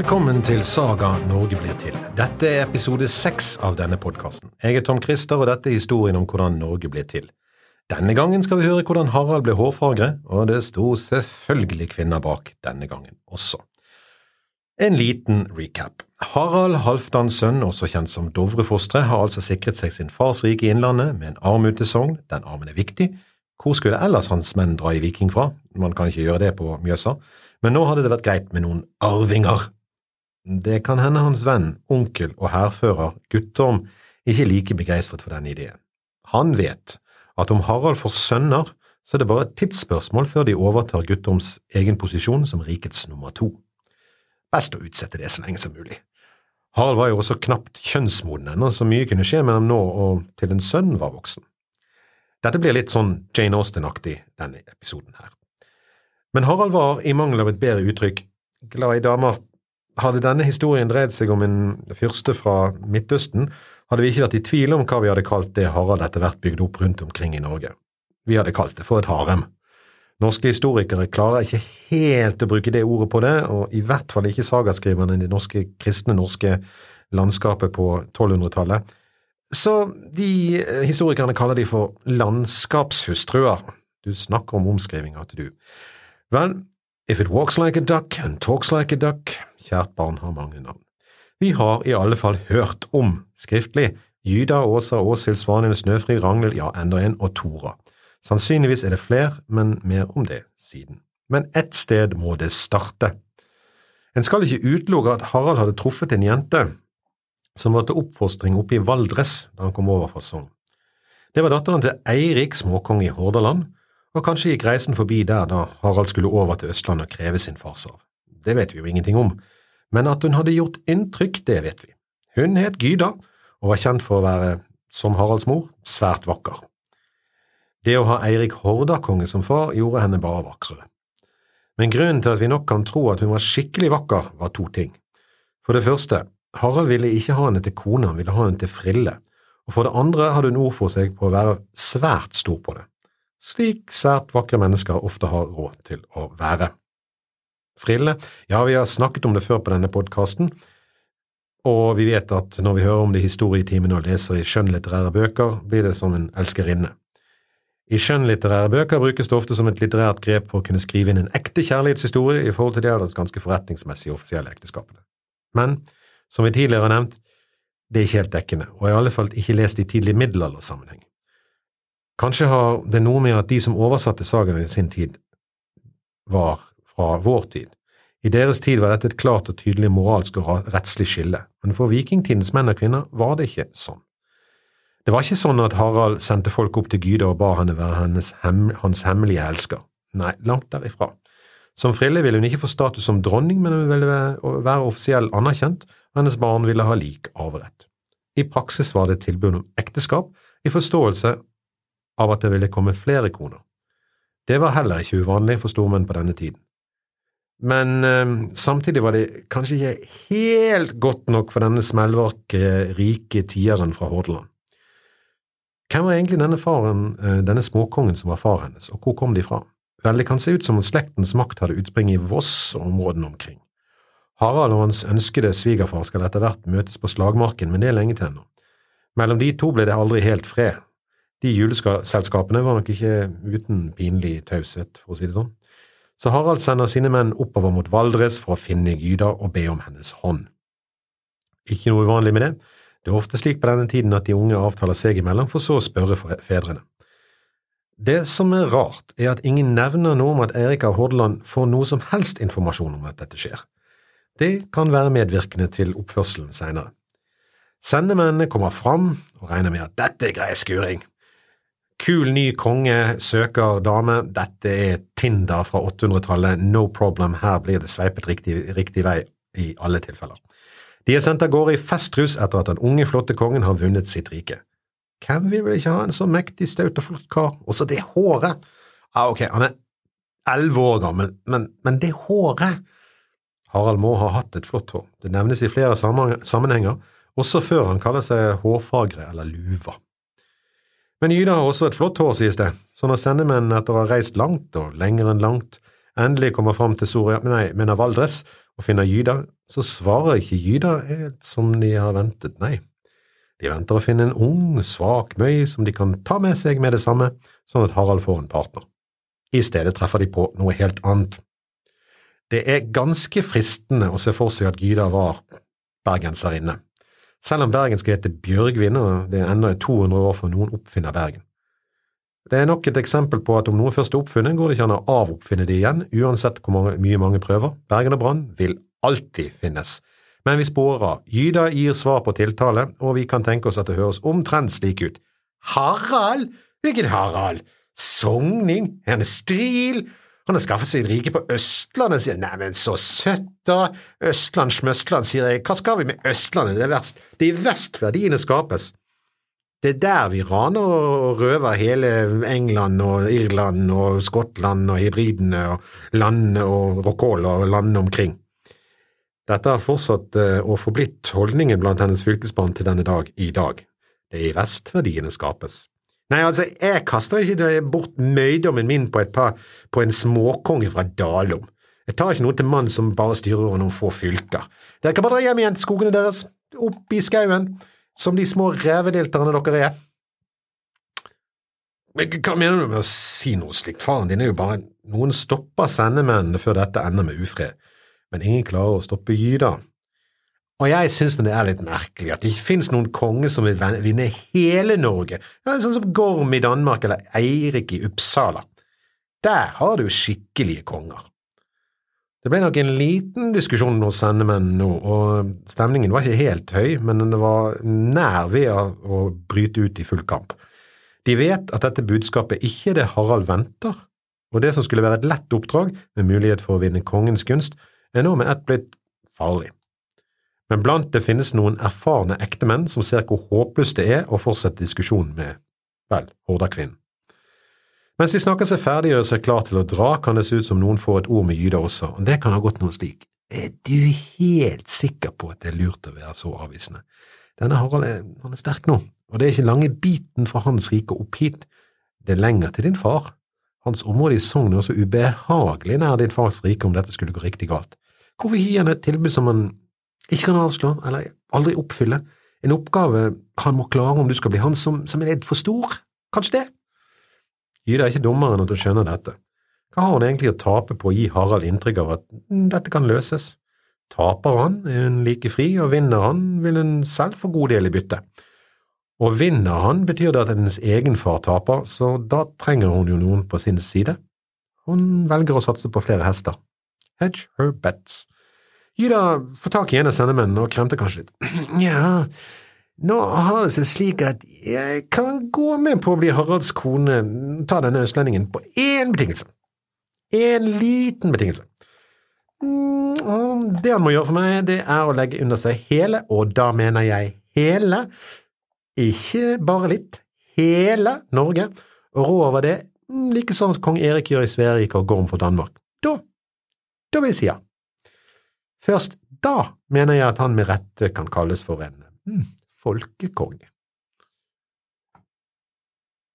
Velkommen til Saga Norge blir til. Dette er episode seks av denne podkasten. Jeg er Tom Christer, og dette er historien om hvordan Norge ble til. Denne gangen skal vi høre hvordan Harald ble hårfagre, og det sto selvfølgelig kvinner bak denne gangen også. En liten recap. Harald Halvdans sønn, også kjent som Dovrefostre, har altså sikret seg sin fars rike i Innlandet med en arm ut til Sogn. Den armen er viktig. Hvor skulle ellers hans menn dra i viking fra? Man kan ikke gjøre det på Mjøsa men nå hadde det vært greit med noen arvinger. Det kan hende hans venn, onkel og hærfører Guttorm ikke like begeistret for denne ideen. Han vet at om Harald får sønner, så er det bare et tidsspørsmål før de overtar Guttorms egen posisjon som rikets nummer to. Best å utsette det så lenge som mulig. Harald var jo også knapt kjønnsmoden ennå, så mye kunne skje mellom nå og til en sønn var voksen. Dette blir litt sånn Jane Austen-aktig, denne episoden her. Men Harald var, i mangel av et bedre uttrykk, glad i damer. Hadde denne historien dreid seg om en fyrste fra Midtøsten, hadde vi ikke vært i tvil om hva vi hadde kalt det Harald etter hvert bygde opp rundt omkring i Norge. Vi hadde kalt det for et harem. Norske historikere klarer ikke helt å bruke det ordet på det, og i hvert fall ikke sagaskriverne i det norske, kristne norske landskapet på 1200-tallet. Så de eh, historikerne kaller de for landskapshustruer. Du snakker om omskrivinger til du. Vel, if it walks like a duck and talks like a duck, kjært barn har mange navn. Vi har i alle fall hørt om, skriftlig, Gyda, Åsa, Åshild, Svanhild, Snøfri, Ragnhild, ja, enda en, og Tora. Sannsynligvis er det flere, men mer om det siden. Men ett sted må det starte. En skal ikke utelukke at Harald hadde truffet en jente som var til oppfostring oppe i Valdres da han kom over fra Sogn. Det var datteren til Eirik, småkonge i Hordaland, og kanskje gikk reisen forbi der da Harald skulle over til Østlandet og kreve sin farsarv. Det vet vi jo ingenting om, men at hun hadde gjort inntrykk, det vet vi. Hun het Gyda, og var kjent for å være, som Haralds mor, svært vakker. Det å ha Eirik Hordakonge som far gjorde henne bare vakrere. Men grunnen til at vi nok kan tro at hun var skikkelig vakker, var to ting. For det første, Harald ville ikke ha henne til kone, han ville ha henne til frille, og for det andre hadde hun ord for seg på å være svært stor på det slik svært vakre mennesker ofte har råd til å være. Frille, ja, vi har snakket om det før på denne podkasten, og vi vet at når vi hører om det i historietimene og leser i skjønnlitterære bøker, blir det som en elskerinne. I skjønnlitterære bøker brukes det ofte som et litterært grep for å kunne skrive inn en ekte kjærlighetshistorie i forhold til de ellers ganske forretningsmessige offisielle ekteskapene. Men, som vi tidligere har nevnt, det er ikke helt dekkende, og i alle fall ikke lest i tidlig middelaldersammenheng. Kanskje har det noe med at de som oversatte sagaene i sin tid, var fra vår tid. I deres tid var dette et klart og tydelig moralsk og rettslig skille, men for vikingtidens menn og kvinner var det ikke sånn. Det var ikke sånn at Harald sendte folk opp til Gyda og ba henne være hem, hans hemmelige elsker. Nei, langt derifra. Som Frille ville hun ikke få status som dronning, men hun ville være offisiell anerkjent, og hennes barn ville ha lik arverett. I praksis var det tilbud om ekteskap, i forståelse av at det ville komme flere koner. Det var heller ikke uvanlig for stormenn på denne tiden. Men eh, samtidig var det kanskje ikke helt godt nok for denne smellvarke, rike tieren fra Hordaland. Hvem var egentlig denne faren, eh, denne småkongen som var far hennes, og hvor kom de fra? Vel, det kan se ut som om slektens makt hadde utspring i Voss og områdene omkring. Harald og hans ønskede svigerfar skal etter hvert møtes på slagmarken, men det er lenge til ennå. Mellom de to ble det aldri helt fred, de juleselskapene var nok ikke uten pinlig taushet, for å si det sånn. Så Harald sender sine menn oppover mot Valdres for å finne Gyda og be om hennes hånd. Ikke noe uvanlig med det, det er ofte slik på denne tiden at de unge avtaler seg imellom, for så å spørre fedrene. Det som er rart, er at ingen nevner noe om at Eirik av Hordaland får noe som helst informasjon om at dette skjer. Det kan være medvirkende til oppførselen senere. Sendemennene kommer fram og regner med at dette er grei skuring, Kul ny konge søker dame. Dette er Tinder fra 800-tallet. No problem, her blir det sveipet riktig, riktig vei i alle tilfeller. De er sendt av gårde i festrus etter at den unge, flotte kongen har vunnet sitt rike. Hvem vil vel ikke ha en så mektig, staut og flott kar? Også det håret! Ja, ok, han er elleve år gammel, men, men det håret… Harald må ha hatt et flott hår. Det nevnes i flere sammenhenger, også før han kaller seg hårfagre eller luva. Men Gyda har også et flott hår, sies det, så når sendemennene etter å ha reist langt og lenger enn langt, endelig kommer fram til Soria, nei, mener Valdres og finner Gyda, så svarer ikke Gyda helt som de har ventet, nei. De venter å finne en ung, svak møy som de kan ta med seg med det samme, sånn at Harald får en partner. I stedet treffer de på noe helt annet. Det er ganske fristende å se for seg at Gyda var bergenserinne, selv om Bergen skal hete Bjørgvin og det er ennå 200 år før noen oppfinner Bergen. Det er nok et eksempel på at om noe først er oppfunnet, går det ikke an å avoppfinne det igjen, uansett hvor mye mange prøver. Bergen og Brann vil alltid finnes. Men vi sporer. Gyda gir svar på tiltale, og vi kan tenke oss at det høres omtrent slik ut. Harald? Hvilken Harald? Sogning? Han er stril? Han har skaffet seg et rike på Østlandet, sier Neimen, så søtt, da. Østland, Smøstland, sier jeg. Hva skal vi med Østlandet? Det er verst. Det er i vest verdiene skapes. Det er der vi raner og røver hele England og Irland og Skottland og hybridene og landene og Rockall og landene omkring. Dette har fortsatt og forblitt holdningen blant hennes fylkesbarn til denne dag i dag. Det er i vest verdiene skapes. Nei, altså, jeg kaster ikke bort møydommen min på, par, på en småkonge fra Dalom. Jeg tar ikke noe til mann som bare styrer over noen få fylker. Dere kan bare dra hjem igjen til skogene deres, opp i skauen, som de små revedelterne dere er. Men hva mener du med å si noe slikt, faren din er jo bare… Noen stopper sendemennene før dette ender med ufred, men ingen klarer å stoppe Gyda. Og jeg synes det er litt merkelig at det ikke finnes noen konge som vil vinne hele Norge, sånn som Gorm i Danmark eller Eirik i Uppsala. Der har du skikkelige konger. Det ble nok en liten diskusjon hos sendemennene nå, og stemningen var ikke helt høy, men det var nær ved å bryte ut i full kamp. De vet at dette budskapet ikke er det Harald venter, og det som skulle være et lett oppdrag med mulighet for å vinne kongens gunst, er nå med ett blitt farlig. Men blant det finnes noen erfarne ektemenn som ser hvor håpløst det er å fortsette diskusjonen med, vel, Hordakvinnen. Mens de snakker seg ferdig og seg klar til å dra, kan det se ut som noen får et ord med Gyda også, og det kan ha gått noe slik. Er du helt sikker på at det er lurt å være så avvisende? Denne Harald er, han er sterk nå, og det er ikke lange biten fra hans rike opp hit, det er lenger til din far. Hans område i Sogn er også ubehagelig nær din fars rike om dette skulle gå riktig galt. Hvorfor gir han et tilbud som han ikke kan avslå, eller aldri oppfylle, en oppgave han må klare om du skal bli han som, som er for stor? Kanskje det? Gyda er ikke dummere enn at hun skjønner dette. Hva har hun egentlig å tape på å gi Harald inntrykk av at mm, dette kan løses? Taper han, er hun like fri, og vinner han, vil hun selv få god del i byttet. Og vinner han, betyr det at hennes egen far taper, så da trenger hun jo noen på sin side. Hun velger å satse på flere hester. Hedge her bets. Gyda får tak i en av sendemennene og kremter kanskje litt. Ja, nå har det seg slik at jeg kan gå med på å bli Haralds kone, ta denne østlendingen, på én betingelse. En liten betingelse. Mm, det han må gjøre for meg, det er å legge under seg hele, og da mener jeg hele, ikke bare litt, hele Norge, og rå over det, like som kong Erik gjør i Sverige og Gorm for Danmark. Da, da vil jeg si ja. Først da mener jeg at han med rette kan kalles for en mm, folkekonge.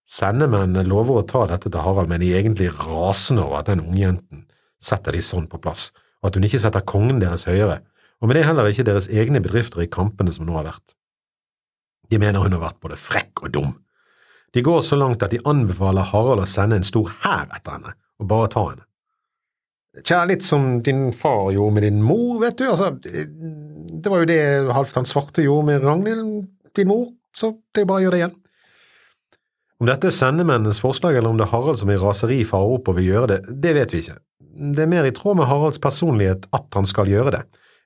Sendemennene lover å ta dette til Harald, men de er egentlig rasende over at den ungjenten setter de sånn på plass, og at hun ikke setter kongen deres høyere, og med det heller ikke deres egne bedrifter i kampene som nå har vært. De mener hun har vært både frekk og dum. De går så langt at de anbefaler Harald å sende en stor hær etter henne, og bare ta henne. Tja, litt som din far gjorde med din mor, vet du, altså, det var jo det Halvdan Svarte gjorde med Ragnhild, din mor, så det er bare å gjøre det igjen. Om dette er sendemennenes forslag, eller om det er Harald som i raseri farer opp og vil gjøre det, det vet vi ikke. Det er mer i tråd med Haralds personlighet at han skal gjøre det.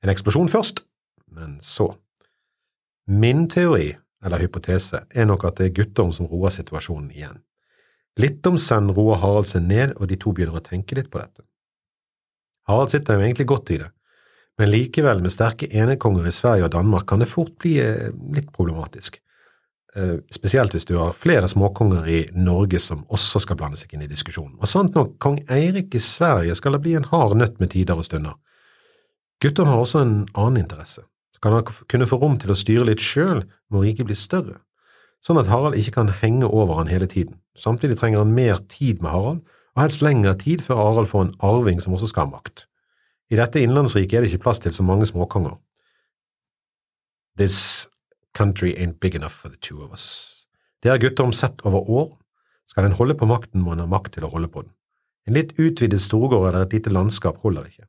En eksplosjon først, men så. Min teori, eller hypotese, er nok at det er Guttorm som roer situasjonen igjen. Litt om senn roer Harald seg ned, og de to begynner å tenke litt på dette. Harald sitter jo egentlig godt i det, men likevel, med sterke enekonger i Sverige og Danmark, kan det fort bli eh, litt problematisk. Eh, spesielt hvis du har flere småkonger i Norge som også skal blande seg inn i diskusjonen. Og sant nok, kong Eirik i Sverige skal det bli en hard nøtt med tider og stunder. Guttorm har også en annen interesse. Skal han kunne få rom til å styre litt sjøl, må riket bli større, sånn at Harald ikke kan henge over han hele tiden. Samtidig trenger han mer tid med Harald, og helst lengre tid før Harald får en arving som også skal ha makt. I dette innlandsriket er det ikke plass til så mange småkonger. This country ain't big enough for the two of us. Det har om sett over år. Skal en holde på makten, må en ha makt til å holde på den. En litt utvidet storgård eller et lite landskap holder ikke.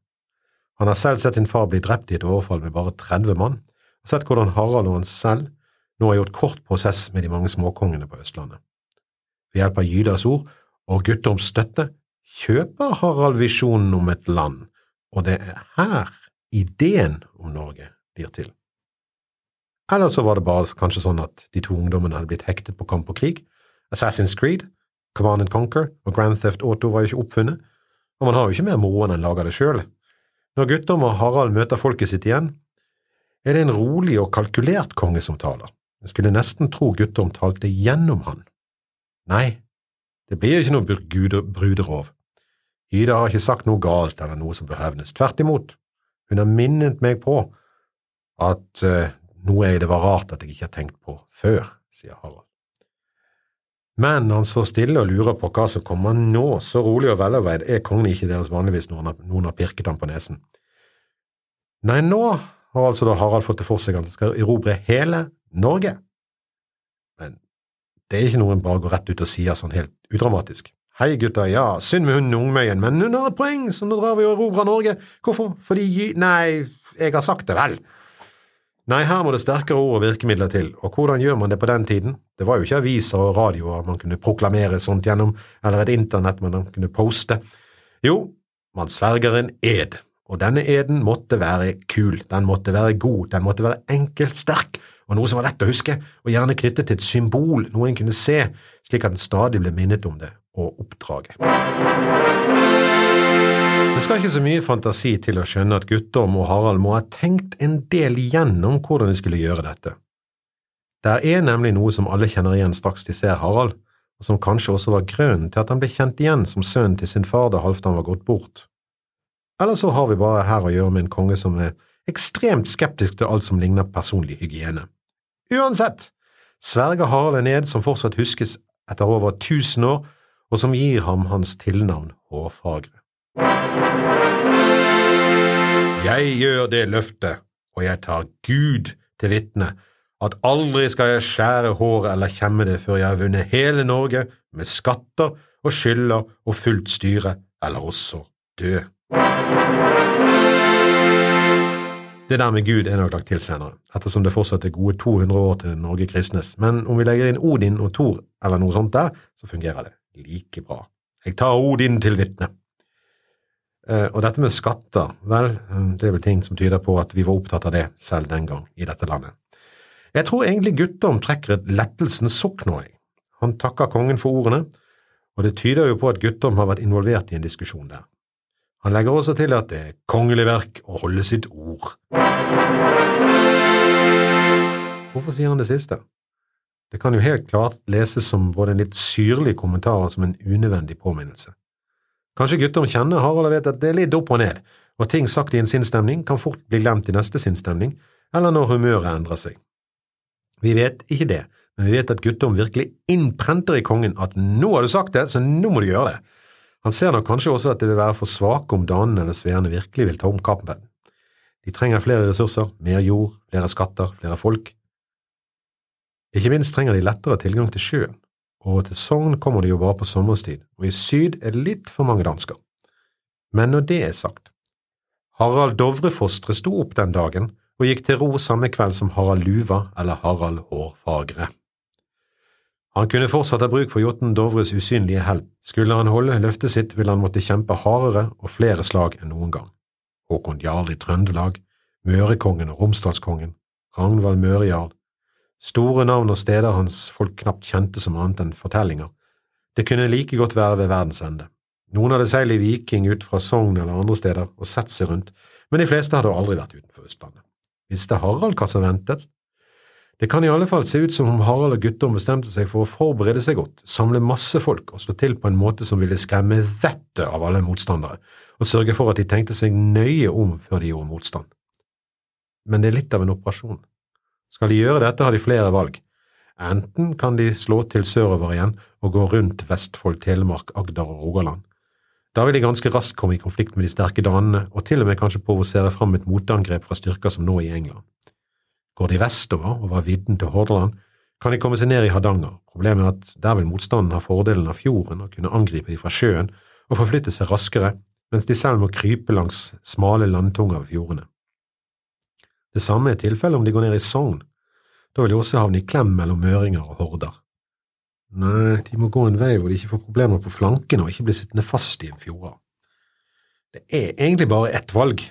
Han har selv sett sin far bli drept i et overfall med bare 30 mann, og sett hvordan Harald og han selv nå har gjort kort prosess med de mange småkongene på Østlandet. Ved hjelp av Gydas ord og Guttorms støtte kjøper Harald visjonen om et land, og det er her ideen om Norge blir til. Eller så var det bare kanskje sånn at de to ungdommene hadde blitt hektet på kamp og krig. Assassin's Creed, Command and Conquer og Grand Theft Auto var jo ikke oppfunnet, og man har jo ikke mer moro enn en lager det sjøl. Når Guttorm og Harald møter folket sitt igjen, er det en rolig og kalkulert konge som taler. En skulle nesten tro Guttorm talte gjennom han. Nei, det blir ikke noe bruderov. Ida har ikke sagt noe galt eller noe som bør hevnes. Tvert imot, hun har minnet meg på at uh, noe det var rart at jeg ikke har tenkt på før, sier Harald. Men han står stille og lurer på hva som kommer nå, så rolig og veloverveid er kongen ikke deres vanligvis når noen har pirket ham på nesen. Nei, nå har altså da Harald fått det for seg at han skal erobre hele Norge. Det er ikke noe en bare går rett ut og sier sånn helt udramatisk. Hei, gutter, ja, synd med hunden Ungmøyen, men hun har et poeng, så nå drar vi og erobrer Norge. Hvorfor? Fordi… Nei, jeg har sagt det vel. Nei, her må det sterkere ord og virkemidler til, og hvordan gjør man det på den tiden? Det var jo ikke aviser og radioer man kunne proklamere sånt gjennom, eller et internett man kunne poste. Jo, man sverger en ed, og denne eden måtte være kul, den måtte være god, den måtte være enkel, sterk, og noe som var lett å huske, og gjerne knyttet til et symbol, noe en kunne se, slik at en stadig ble minnet om det og oppdraget. Det skal ikke så mye fantasi til å skjønne at Guttorm og Harald må ha tenkt en del igjennom hvordan de skulle gjøre dette. Der er nemlig noe som alle kjenner igjen straks de ser Harald, og som kanskje også var grunnen til at han ble kjent igjen som sønnen til sin far da Halvdan var gått bort. Eller så har vi bare her å gjøre med en konge som er ekstremt skeptisk til alt som ligner personlig hygiene. Uansett, sverger Harald en ed som fortsatt huskes etter over tusen år, og som gir ham hans tilnavn Hårfagre. Jeg gjør det løftet, og jeg tar Gud til vitne, at aldri skal jeg skjære håret eller kjemme det før jeg har vunnet hele Norge med skatter og skylder og fullt styre, eller også dø. Det der med Gud er nok lagt til senere, ettersom det fortsatt er gode 200 år til Norge kristnes, men om vi legger inn Odin og Thor eller noe sånt der, så fungerer det like bra. Jeg tar Odin til vitne. Eh, og dette med skatter, vel, eh, det er vel ting som tyder på at vi var opptatt av det selv den gang i dette landet. Jeg tror egentlig Guttorm trekker et lettelsens sukk nå, jeg. Han takker kongen for ordene, og det tyder jo på at Guttorm har vært involvert i en diskusjon der. Han legger også til at det er kongelig verk å holde sitt ord. Hvorfor sier han det siste? Det kan jo helt klart leses som både en litt syrlig kommentar og som en unødvendig påminnelse. Kanskje guttom kjenner Harald og vet at det er litt opp og ned, og ting sagt i en sinnsstemning kan fort bli glemt i neste sinnsstemning, eller når humøret endrer seg. Vi vet ikke det, men vi vet at guttom virkelig innprenter i kongen at nå har du sagt det, så nå må du gjøre det. Han ser nok kanskje også at det vil være for svake om danene eller sveene virkelig vil ta om kampen. De trenger flere ressurser, mer jord, flere skatter, flere folk. Ikke minst trenger de lettere tilgang til sjøen og til Sogn kommer de jo bare på sommerstid, og i syd er det litt for mange dansker. Men når det er sagt, Harald Dovrefostre sto opp den dagen og gikk til ro samme kveld som Harald Luva eller Harald Hårfagre. Han kunne fortsatt ha bruk for Jotun Dovres usynlige hell. Skulle han holde løftet sitt, ville han måtte kjempe hardere og flere slag enn noen gang. Håkon Jarl i Trøndelag, Mørekongen og Romsdalskongen, Ragnvald Mørejarl, Store navn og steder hans folk knapt kjente som annet enn fortellinger. Det kunne like godt være ved verdens ende. Noen hadde seilt i Viking ut fra Sogn eller andre steder og sett seg rundt, men de fleste hadde aldri vært utenfor Østlandet. Visste Harald hva som ventet? Det kan i alle fall se ut som om Harald og Guttorm bestemte seg for å forberede seg godt, samle masse folk og slå til på en måte som ville skremme vettet av alle motstandere, og sørge for at de tenkte seg nøye om før de gjorde motstand. Men det er litt av en operasjon. Skal de gjøre dette, har de flere valg. Enten kan de slå til sørover igjen og gå rundt Vestfold, Telemark, Agder og Rogaland, Da vil de ganske raskt komme i konflikt med de sterke danene, og til og med kanskje provosere fram et motangrep fra styrker som nå i England. Går de vestover, over vidden til Hordaland, kan de komme seg ned i Hardanger. Problemet er at der vil motstanden ha fordelen av fjorden og kunne angripe de fra sjøen og forflytte seg raskere, mens de selv må krype langs smale landtunger ved fjordene. Det samme er tilfellet om de går ned i Sogn. Da vil de også havne i klem mellom møringer og horder. Nei, de må gå en vei hvor de ikke får problemer på flankene og ikke blir sittende fast i en fjorda. Det er egentlig bare ett valg.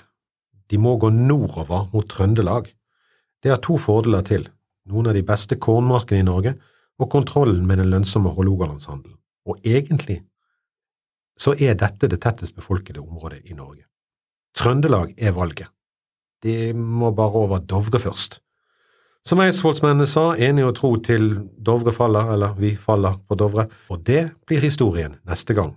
De må gå nordover mot Trøndelag. Det har to fordeler til, noen av de beste kornmarkene i Norge og kontrollen med den lønnsomme Hålogalandshandelen. Og egentlig så er dette det tettest befolkede området i Norge. Trøndelag er valget. De må bare over Dovre først. Som eidsvollsmennene sa, enig og tro til Dovre faller, eller vi faller på Dovre, og det blir historien neste gang.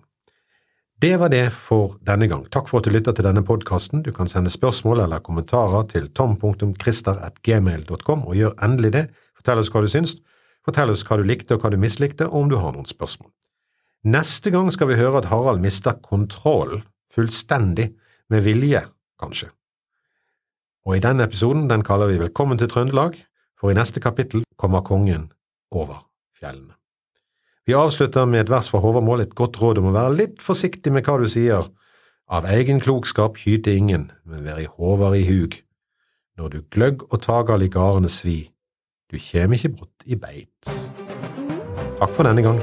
Det var det for denne gang. Takk for at du lytter til denne podkasten. Du kan sende spørsmål eller kommentarer til tom.christer.gmail.com, og gjør endelig det. Fortell oss hva du syns. Fortell oss hva du likte og hva du mislikte, og om du har noen spørsmål. Neste gang skal vi høre at Harald mister kontrollen, fullstendig, med vilje, kanskje. Og i denne episoden den kaller vi Velkommen til Trøndelag, for i neste kapittel kommer kongen over fjellene. Vi avslutter med et vers fra Håvamål, et godt råd om å være litt forsiktig med hva du sier. Av egen klokskap skyte ingen, men vær i håvar i hug. Når du gløgg og tagal i gardene svi, du kjem ikke brått i beit. Takk for denne gang.